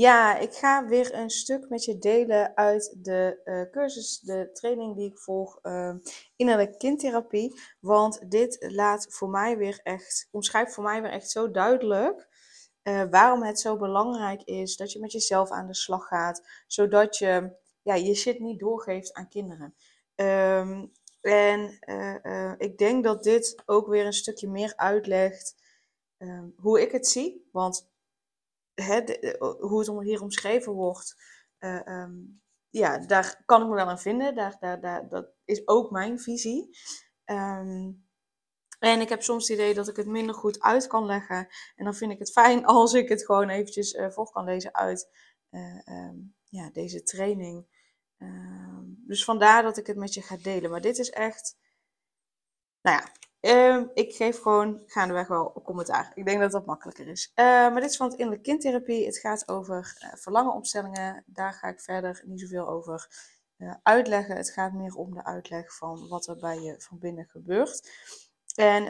Ja, ik ga weer een stuk met je delen uit de uh, cursus, de training die ik volg uh, innerlijke kindtherapie. Want dit laat voor mij weer echt, omschrijft voor mij weer echt zo duidelijk uh, waarom het zo belangrijk is dat je met jezelf aan de slag gaat, zodat je ja, je shit niet doorgeeft aan kinderen. Um, en ik denk dat dit ook weer een stukje meer uitlegt ehm, hoe ik het zie. Want hoe het hier omschreven wordt, uh, um, ja, daar kan ik me wel aan vinden. Daar, daar, daar, dat is ook mijn visie. Um, en ik heb soms het idee dat ik het minder goed uit kan leggen. En dan vind ik het fijn als ik het gewoon eventjes uh, voor kan lezen uit uh, um, ja, deze training. dus vandaar dat ik het met je ga delen. Maar dit is echt, nou ja, Uh, ik geef gewoon gaandeweg wel commentaar. Ik denk dat dat makkelijker is. Uh, maar dit is van het innerlijke kindtherapie. Het gaat over uh, verlangenopstellingen. Daar ga ik verder niet zoveel over eh, uitleggen. Het gaat meer om de uitleg van wat er bij je van binnen gebeurt. En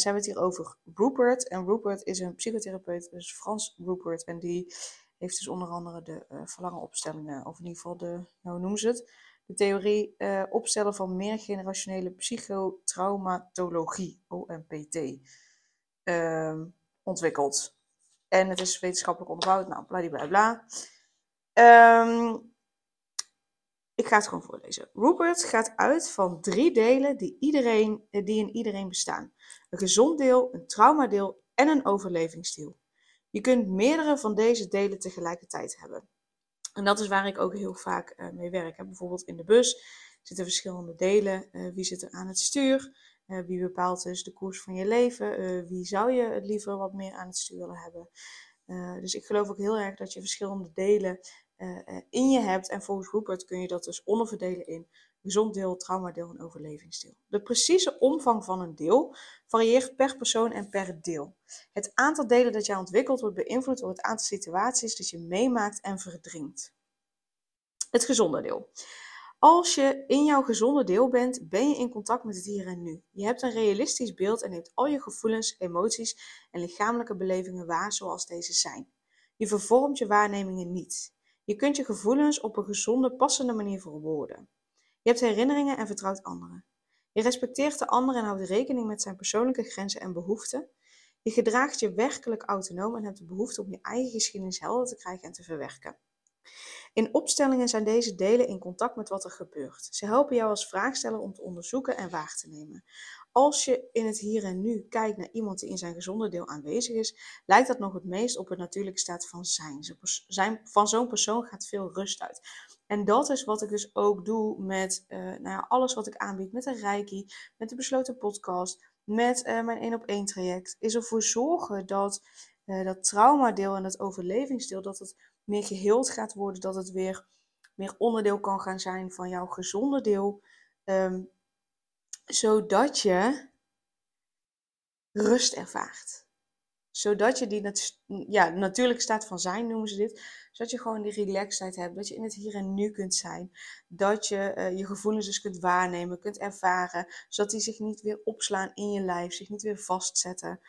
ze hebben het hier over Rupert. En Rupert is een psychotherapeut, dus Frans Rupert. En die heeft dus onder andere de verlangenopstellingen, of in ieder geval de, hoe noemen ze het? De theorie uh, opstellen van meergenerationele psychotraumatologie, OMPT, uh, ehm, ontwikkeld. En het is wetenschappelijk onderbouwd, nou, bladibladibla. Um, ik ga het gewoon voorlezen. Rupert gaat uit van drie delen die, iedereen, eh, die in iedereen bestaan. Een gezond deel, een traumadeel en een overlevingsdeel. Je kunt meerdere van deze delen tegelijkertijd hebben. En dat is waar ik ook heel vaak uh, mee werk. Hè. Bijvoorbeeld in de bus zitten verschillende delen. Uh, wie zit er aan het stuur? Uh, wie bepaalt dus de koers van je leven? wie zou je het liever wat meer aan het stuur willen hebben? dus ik geloof ook heel erg dat je verschillende delen in je hebt. En volgens Rupert kun je dat dus onderverdelen in gezond deel, traumadeel en overlevingsdeel. De precieze omvang van een deel varieert per persoon en per deel. Het aantal delen dat jij ontwikkelt wordt beïnvloed door het aantal situaties dat je meemaakt en verdringt. Het gezonde deel. Als je in jouw gezonde deel bent, ben je in contact met het hier en nu. Je hebt een realistisch beeld en neemt al je gevoelens, emoties en lichamelijke belevingen waar zoals deze zijn. Je vervormt je waarnemingen niet. Je kunt je gevoelens op een gezonde, passende manier verwoorden. Je hebt herinneringen en vertrouwt anderen. Je respecteert de ander en houdt rekening met zijn persoonlijke grenzen en behoeften. Je gedraagt je werkelijk autonoom en hebt de behoefte om je eigen geschiedenis helder te krijgen en te verwerken. In opstellingen zijn deze delen in contact met wat er gebeurt. Ze helpen jou als vraagsteller om te onderzoeken en waar te nemen. Als je in het hier en nu kijkt naar iemand die in zijn gezonde deel aanwezig is, lijkt dat nog het meest op een natuurlijke staat van zijn. Van zo'n persoon gaat veel rust uit. En dat is wat ik dus ook doe met uh, nou ja, alles wat ik aanbied. Met de Reiki, met de besloten podcast, met uh, mijn één op één traject. Is ervoor zorgen dat uh, dat traumadeel en dat overlevingsdeel, dat het meer geheeld gaat worden. Dat het weer meer onderdeel kan gaan zijn van jouw gezonde deel. Um, zodat je rust ervaart zodat je die nat ja, natuurlijke staat van zijn, noemen ze dit. Zodat je gewoon die relaxedheid hebt. Dat je in het hier en nu kunt zijn. Dat je uh, je gevoelens dus kunt waarnemen, kunt ervaren. Zodat die zich niet weer opslaan in je lijf, zich niet weer vastzetten.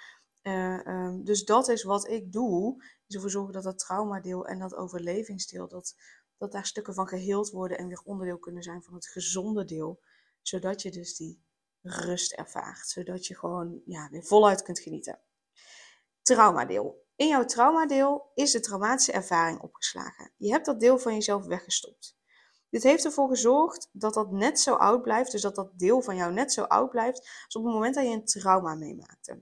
Uh, um, dus dat is wat ik doe. Is ervoor zorgen dat dat traumadeel en dat overlevingsdeel, dat, dat daar stukken van geheeld worden en weer onderdeel kunnen zijn van het gezonde deel. Zodat je dus die rust ervaart. Zodat je gewoon ja, weer voluit kunt genieten traumadeel. In jouw traumadeel is de traumatische ervaring opgeslagen. Je hebt dat deel van jezelf weggestopt. Dit heeft ervoor gezorgd dat dat net zo oud blijft, dus dat dat deel van jou net zo oud blijft als op het moment dat je een trauma meemaakte.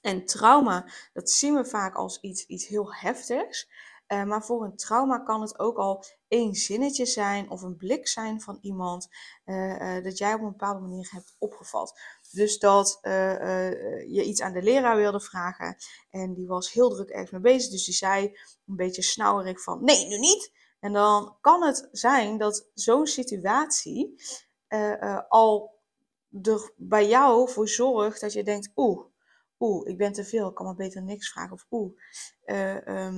En trauma, dat zien we vaak als iets, iets heel heftigs. Uh, maar voor een trauma kan het ook al één zinnetje zijn of een blik zijn van iemand uh, uh, dat jij op een bepaalde manier hebt opgevat. Dus dat je iets aan de leraar wilde vragen en die was heel druk ergens mee bezig. Dus die zei een beetje snauwerig van nee, nu niet. En dan kan het zijn dat zo'n situatie al er bij jou voor zorgt dat je denkt, oeh, oeh, ik ben te veel, ik kan maar beter niks vragen. Of oeh, uh,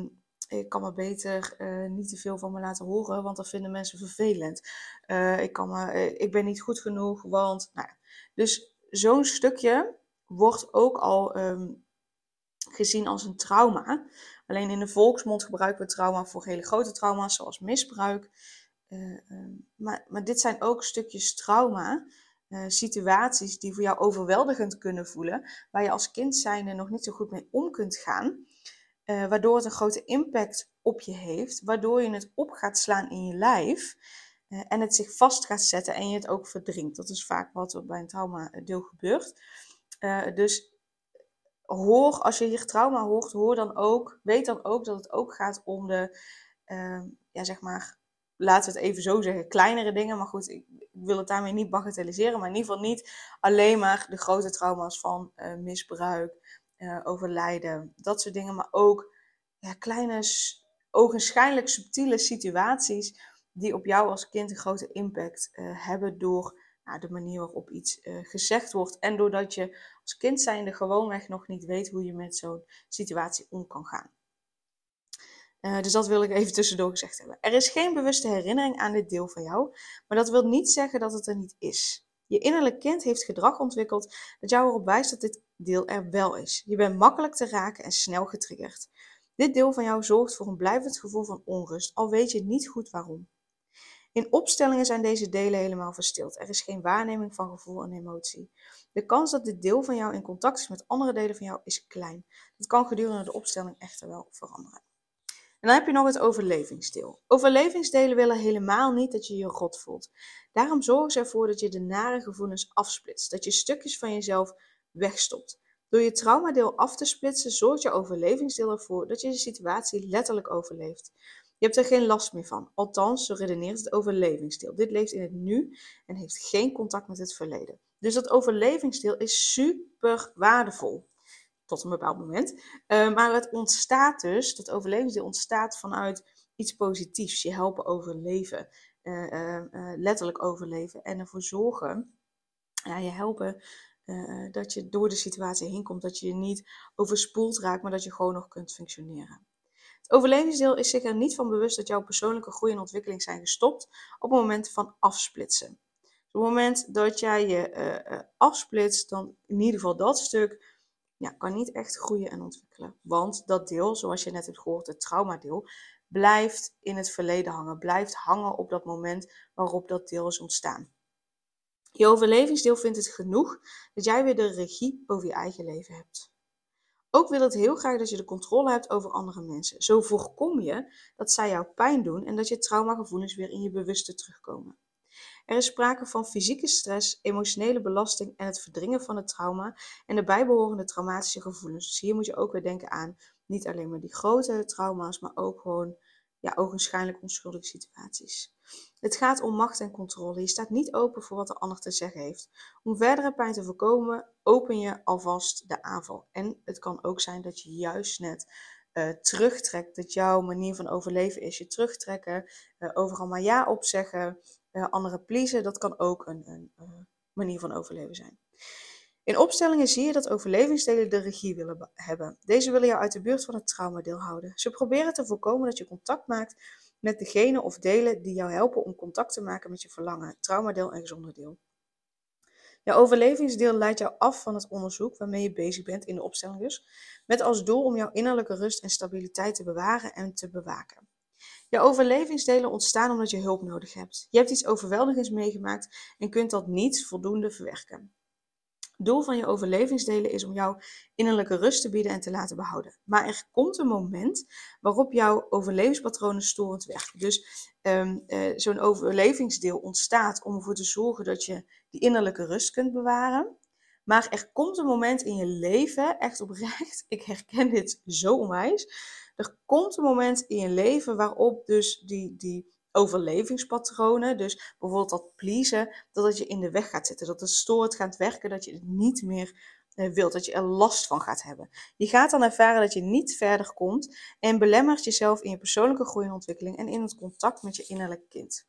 ik kan me beter uh, niet te veel van me laten horen, want dat vinden mensen vervelend. Uh, ik, kan me, ik ben niet goed genoeg, want. Nou, dus zo'n stukje wordt ook al um, gezien als een trauma. Alleen in de volksmond gebruiken we trauma voor hele grote trauma's, zoals misbruik. Uh, maar, maar dit zijn ook stukjes trauma. Situaties die voor jou overweldigend kunnen voelen, waar je als kind zijnde nog niet zo goed mee om kunt gaan. Uh, waardoor het een grote impact op je heeft, waardoor je het op gaat slaan in je lijf uh, en het zich vast gaat zetten en je het ook verdrinkt. Dat is vaak wat er bij een traumadeel gebeurt. Uh, dus hoor, als je hier trauma hoort, hoor dan ook, weet dan ook dat het ook gaat om de, ja zeg maar, laten we het even zo zeggen, kleinere dingen. Maar goed, ik, ik, wil het daarmee niet bagatelliseren, maar in ieder geval niet alleen maar de grote trauma's van misbruik, uh, overlijden, dat soort dingen. Maar ook ja, kleine, ogenschijnlijk subtiele situaties die op jou als kind een grote impact uh, hebben door nou, de manier waarop iets gezegd wordt. En doordat je als kind zijnde gewoonweg nog niet weet hoe je met zo'n situatie om kan gaan. Dus dat wil ik even tussendoor gezegd hebben. Er is geen bewuste herinnering aan dit deel van jou, maar dat wil niet zeggen dat het er niet is. Je innerlijk kind heeft gedrag ontwikkeld dat jou erop wijst dat dit deel er wel is. Je bent makkelijk te raken en snel getriggerd. Dit deel van jou zorgt voor een blijvend gevoel van onrust, al weet je niet goed waarom. In opstellingen zijn deze delen helemaal verstild. Er is geen waarneming van gevoel en emotie. De kans dat dit deel van jou in contact is met andere delen van jou is klein. Dat kan gedurende de opstelling echter wel veranderen. En dan heb je nog het overlevingsdeel. Overlevingsdelen willen helemaal niet dat je je rot voelt. Daarom zorgen ze ervoor dat je de nare gevoelens afsplitst, dat je stukjes van jezelf wegstopt. Door je traumadeel af te splitsen, zorgt je overlevingsdeel ervoor dat je de situatie letterlijk overleeft. Je hebt er geen last meer van. Althans, zo redeneert het overlevingsdeel. Dit leeft in het nu en heeft geen contact met het verleden. Dus dat overlevingsdeel is super waardevol. Tot een bepaald moment. Uh, maar het ontstaat dus, dat overlevingsdeel ontstaat vanuit iets positiefs. Je helpen overleven. Uh, uh, letterlijk overleven. En ervoor zorgen. Ja, je helpen dat je door de situatie heen komt, dat je niet overspoeld raakt, maar dat je gewoon nog kunt functioneren. Het overlevingsdeel is zich er niet van bewust dat jouw persoonlijke groei en ontwikkeling zijn gestopt op het moment van afsplitsen. op het moment dat jij je afsplitst, dan in ieder geval dat stuk ja, kan niet echt groeien en ontwikkelen. Want dat deel, zoals je net hebt gehoord, het traumadeel, blijft in het verleden hangen. Blijft hangen op dat moment waarop dat deel is ontstaan. Je overlevingsdeel vindt het genoeg dat jij weer de regie over je eigen leven hebt. Ook wil het heel graag dat je de controle hebt over andere mensen. Zo voorkom je dat zij jou pijn doen en dat je traumagevoelens weer in je bewuste terugkomen. Er is sprake van fysieke stress, emotionele belasting en het verdringen van het trauma en de bijbehorende traumatische gevoelens. Dus hier moet je ook weer denken aan niet alleen maar die grote trauma's, maar ook gewoon ja, ogenschijnlijk onschuldige situaties. Het gaat om macht en controle. Je staat niet open voor wat de ander te zeggen heeft. Om verdere pijn te voorkomen, open je alvast de aanval. En het kan ook zijn dat je juist net uh, terugtrekt. Dat jouw manier van overleven is je terugtrekken, uh, overal maar ja opzeggen, uh, anderen pleasen. Dat kan ook een, een manier van overleven zijn. In opstellingen zie je dat overlevingsdelen de regie willen hebben. Deze willen jou uit de buurt van het traumadeel houden. Ze proberen te voorkomen dat je contact maakt met degene of delen die jou helpen om contact te maken met je verlangen, traumadeel en gezonde deel. Jouw overlevingsdeel leidt jou af van het onderzoek waarmee je bezig bent in de opstelling dus, met als doel om jouw innerlijke rust en stabiliteit te bewaren en te bewaken. Je overlevingsdelen ontstaan omdat je hulp nodig hebt. Je hebt iets overweldigends meegemaakt en kunt dat niet voldoende verwerken doel van je overlevingsdelen is om jouw innerlijke rust te bieden en te laten behouden. Maar er komt een moment waarop jouw overlevingspatronen storend werken. Dus um, uh, zo'n overlevingsdeel ontstaat om ervoor te zorgen dat je die innerlijke rust kunt bewaren. Maar er komt een moment in je leven, echt oprecht, ik herken dit zo onwijs. Er komt een moment in je leven waarop dus die, die overlevingspatronen. Dus bijvoorbeeld dat pleasen, dat het je in de weg gaat zitten. Dat het stoort gaat werken, dat je het niet meer wilt, dat je er last van gaat hebben. Je gaat dan ervaren dat je niet verder komt en belemmert jezelf in je persoonlijke groei en ontwikkeling en in het contact met je innerlijke kind.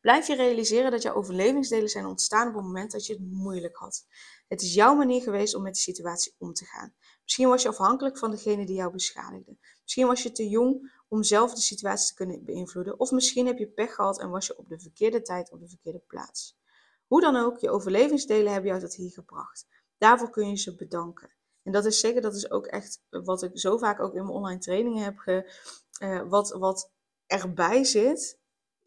Blijf je realiseren dat jouw overlevingsdelen zijn ontstaan op het moment dat je het moeilijk had. Het is jouw manier geweest om met de situatie om te gaan. Misschien was je afhankelijk van degene die jou beschadigde. Misschien was je te jong om zelf de situatie te kunnen beïnvloeden. Of misschien heb je pech gehad en was je op de verkeerde tijd op de verkeerde plaats. Hoe dan ook, je overlevingsdelen hebben jou tot hier gebracht. Daarvoor kun je ze bedanken. En dat is zeker, dat is ook echt wat ik zo vaak ook in mijn online trainingen heb ge, uh, wat, wat erbij zit.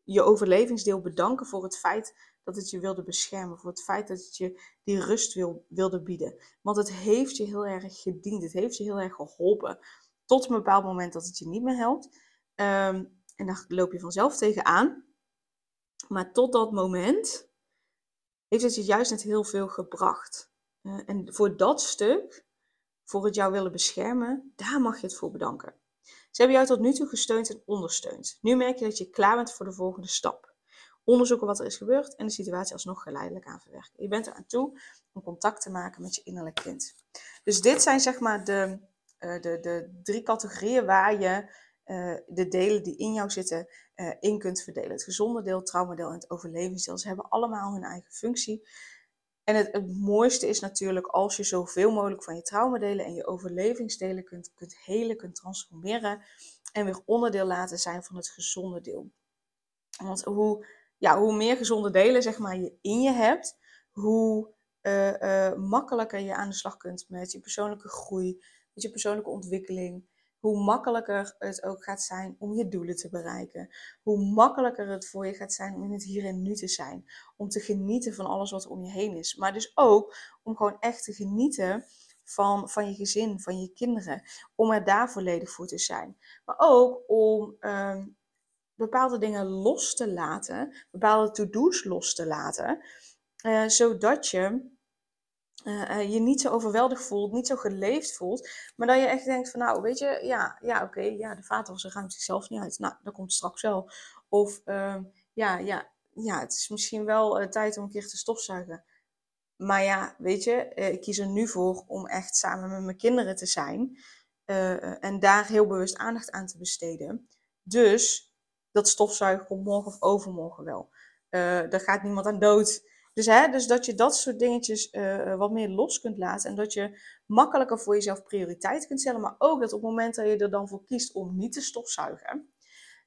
Je overlevingsdeel bedanken voor het feit dat het je wilde beschermen. Voor het feit dat het je die rust wil, wilde bieden. Want het heeft je heel erg gediend. Het heeft je heel erg geholpen. Tot een bepaald moment dat het je niet meer helpt. Um, en dan loop je vanzelf tegenaan. Maar tot dat moment heeft het je juist net heel veel gebracht. Uh, en voor dat stuk, voor het jou willen beschermen, daar mag je het voor bedanken. Ze hebben jou tot nu toe gesteund en ondersteund. Nu merk je dat je klaar bent voor de volgende stap. Onderzoeken wat er is gebeurd en de situatie alsnog geleidelijk aan verwerken. Je bent er aan toe om contact te maken met je innerlijk kind. Dus dit zijn zeg maar de, uh, de, de drie categorieën waar je uh, de delen die in jou zitten uh, in kunt verdelen. Het gezonde deel, het traumadeel en het overlevingsdeel. Ze hebben allemaal hun eigen functie. En het, het, mooiste is natuurlijk als je zoveel mogelijk van je traumadelen en je overlevingsdelen kunt, kunt helen, kunt transformeren en weer onderdeel laten zijn van het gezonde deel. Want hoe, ja, hoe meer gezonde delen zeg maar, je in je hebt, hoe uh, uh, makkelijker je aan de slag kunt met je persoonlijke groei, met je persoonlijke ontwikkeling. Hoe makkelijker het ook gaat zijn om je doelen te bereiken. Hoe makkelijker het voor je gaat zijn om in het hier en nu te zijn. Om te genieten van alles wat om je heen is. Maar dus ook om gewoon echt te genieten van, van je gezin, van je kinderen. Om er daar volledig voor te zijn. Maar ook om um, bepaalde dingen los te laten. Bepaalde to-do's los te laten. Uh, zodat je uh, je niet zo overweldigd voelt, niet zo geleefd voelt. Maar dat je echt denkt van nou, weet je, ja, ja oké, ja, de vaatwasser ruimt zichzelf niet uit. Nou, dat komt straks wel. Of uh, ja, ja, ja, het is misschien wel tijd om een keer te stofzuigen. Maar ja, weet je, ik kies er nu voor om echt samen met mijn kinderen te zijn. en daar heel bewust aandacht aan te besteden. Dus dat stofzuigen komt morgen of overmorgen wel. daar gaat niemand aan dood. Dus, hè, dus dat je dat soort dingetjes uh, wat meer los kunt laten. En dat je makkelijker voor jezelf prioriteit kunt stellen. Maar ook dat op het moment dat je er dan voor kiest om niet te stofzuigen.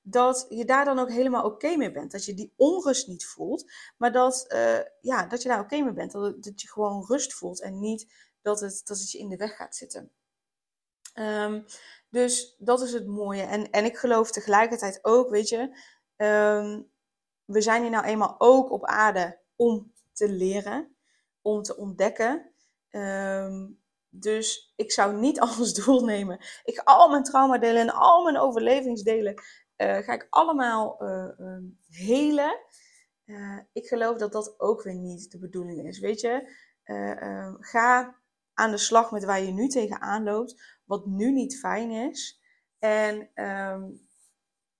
Dat je daar dan ook helemaal oké mee bent. Dat je die onrust niet voelt. Maar dat, uh, ja, dat je daar oké mee bent. Dat, dat, je gewoon rust voelt. En niet dat het, dat het je in de weg gaat zitten. Um, dus dat is het mooie. En, en ik geloof tegelijkertijd ook, weet je. Um, we zijn hier nou eenmaal ook op aarde om te leren, om te ontdekken. Um, dus ik zou niet als doel nemen. Ik al mijn traumadelen en al mijn overlevingsdelen uh, ga ik allemaal uh, helen. Uh, ik geloof dat dat ook weer niet de bedoeling is. Weet je, ga aan de slag met waar je nu tegenaan loopt, wat nu niet fijn is. En um,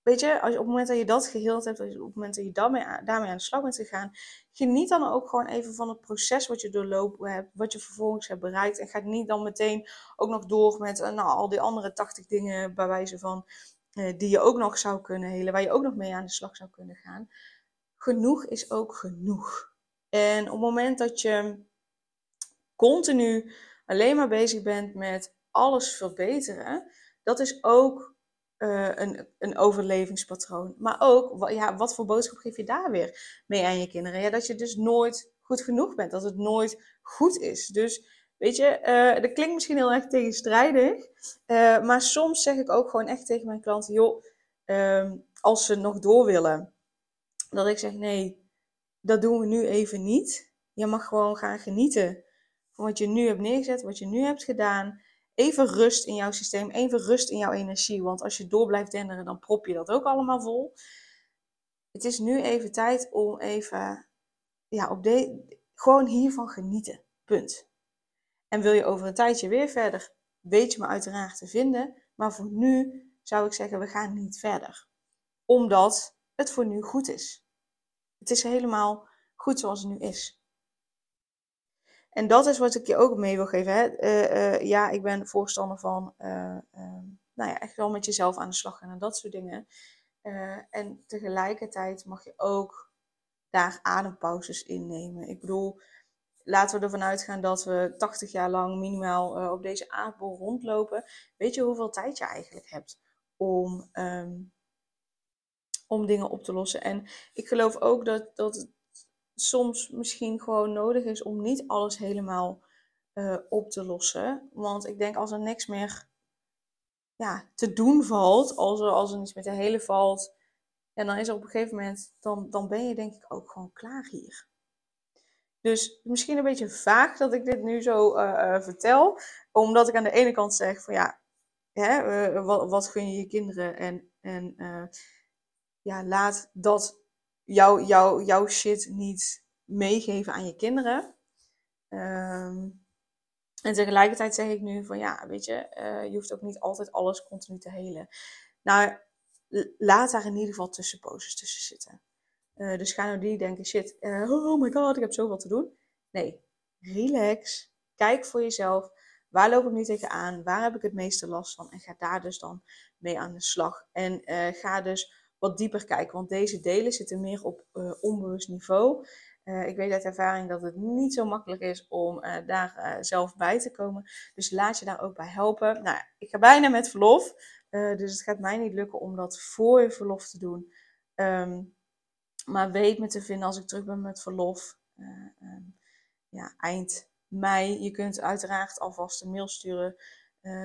weet je, als je, op het moment dat je dat geheeld hebt, op het moment dat je daarmee, daarmee aan de slag bent gegaan, geniet dan ook gewoon even van het proces wat je doorlopen hebt, wat je vervolgens hebt bereikt. En ga niet dan meteen ook nog door met uh, nou, al die andere 80 dingen bij wijze van uh, die je ook nog zou kunnen helen, waar je ook nog mee aan de slag zou kunnen gaan. Genoeg is ook genoeg. En op het moment dat je continu alleen maar bezig bent met alles verbeteren, dat is ook uh, een, een overlevingspatroon. Maar ook, ja, wat voor boodschap geef je daar weer mee aan je kinderen? Ja, dat je dus nooit goed genoeg bent, dat het nooit goed is. Dus weet je, uh, dat klinkt misschien heel erg tegenstrijdig, uh, maar soms zeg ik ook gewoon echt tegen mijn klanten, joh, uh, als ze nog door willen, dat ik zeg, nee, dat doen we nu even niet. Je mag gewoon gaan genieten wat je nu hebt neergezet, wat je nu hebt gedaan even rust in jouw systeem, even rust in jouw energie. Want als je door blijft denderen, dan prop je dat ook allemaal vol. Het is nu even tijd om even, ja, op de, gewoon hiervan genieten. Punt. En wil je over een tijdje weer verder, weet je me uiteraard te vinden. Maar voor nu zou ik zeggen, we gaan niet verder. Omdat het voor nu goed is. Het is helemaal goed zoals het nu is. En dat is wat ik je ook mee wil geven. Hè? Eh, eh, ja, ik ben voorstander van, uh, nou ja, echt wel met jezelf aan de slag gaan en dat soort dingen. en tegelijkertijd mag je ook daar adempauzes innemen. Ik bedoel, laten we ervan uitgaan dat we 80 jaar lang minimaal op deze aardbol rondlopen. Weet je hoeveel tijd je eigenlijk hebt om, ehm, om dingen op te lossen? En ik geloof ook dat, dat soms misschien gewoon nodig is om niet alles helemaal uh, op te lossen. Want ik denk als er niks meer ja, te doen valt, als er, als er niets met de hele valt, en dan is er op een gegeven moment, dan, dan ben je denk ik ook gewoon klaar hier. Dus misschien een beetje vaag dat ik dit nu zo uh, uh, vertel, omdat ik aan de ene kant zeg van ja, hè, wat, wat gun je je kinderen en, en ja, laat dat jouw jou, jouw shit niet meegeven aan je kinderen. Ehm, en tegelijkertijd zeg ik nu van ja, weet je, uh, je hoeft ook niet altijd alles continu te helen. Nou, laat daar in ieder geval tussenposes tussen zitten. Uh, dus ga nou niet denken, shit, uh, oh my god, ik heb zoveel te doen. Nee, relax. Kijk voor jezelf. Waar loop ik nu tegenaan? Waar heb ik het meeste last van? En ga daar dus dan mee aan de slag. En ga dus wat dieper kijken. Want deze delen zitten meer op uh, onbewust niveau. Uh, ik weet uit ervaring dat het niet zo makkelijk is om uh, daar zelf bij te komen. Dus laat je daar ook bij helpen. Nou, ik ga bijna met verlof. dus het gaat mij niet lukken om dat voor je verlof te doen. Um, maar weet me te vinden als ik terug ben met verlof. Um, ja, eind mei. Je kunt uiteraard alvast een mail sturen.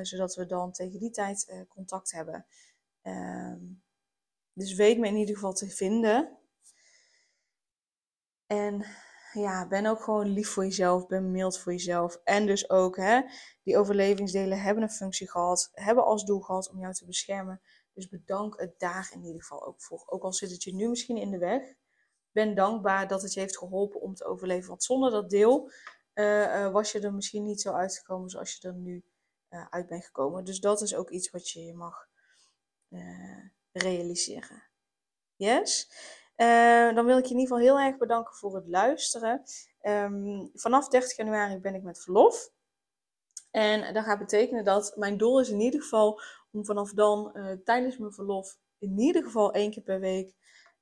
zodat we dan tegen die tijd contact hebben. Um, dus weet me in ieder geval te vinden. En ja, ben ook gewoon lief voor jezelf, ben mild voor jezelf. En dus ook, hè, die overlevingsdelen hebben een functie gehad, hebben als doel gehad om jou te beschermen. Dus bedank het daar in ieder geval ook voor. Ook al zit het je nu misschien in de weg, ben dankbaar dat het je heeft geholpen om te overleven. Want zonder dat deel uh, uh, was je er misschien niet zo uitgekomen zoals je er nu uh, uit bent gekomen. Dus dat is ook iets wat je mag realiseren. Yes? Uh, dan wil ik je in ieder geval heel erg bedanken voor het luisteren. Um, vanaf 30 januari ben ik met verlof. En dat gaat betekenen dat mijn doel is in ieder geval om vanaf dan uh, tijdens mijn verlof in ieder geval één keer per week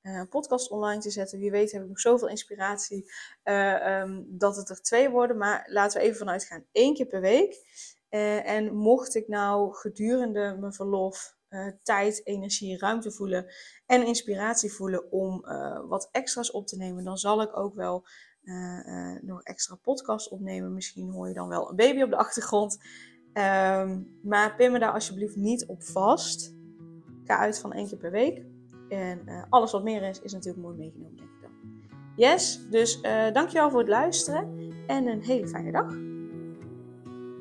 uh, een podcast online te zetten. Wie weet heb ik nog zoveel inspiratie um, dat het er twee worden. Maar laten we even vanuit gaan één keer per week. en mocht ik nou gedurende mijn verlof uh, tijd, energie, ruimte voelen en inspiratie voelen om uh, wat extra's op te nemen, dan zal ik ook wel uh, nog extra podcast opnemen. Misschien hoor je dan wel een baby op de achtergrond. Um, maar pin me daar alsjeblieft niet op vast. Ga uit van één keer per week. En alles wat meer is, is natuurlijk mooi meegenomen, denk ik dan. Yes, dus dankjewel voor het luisteren en een hele fijne dag.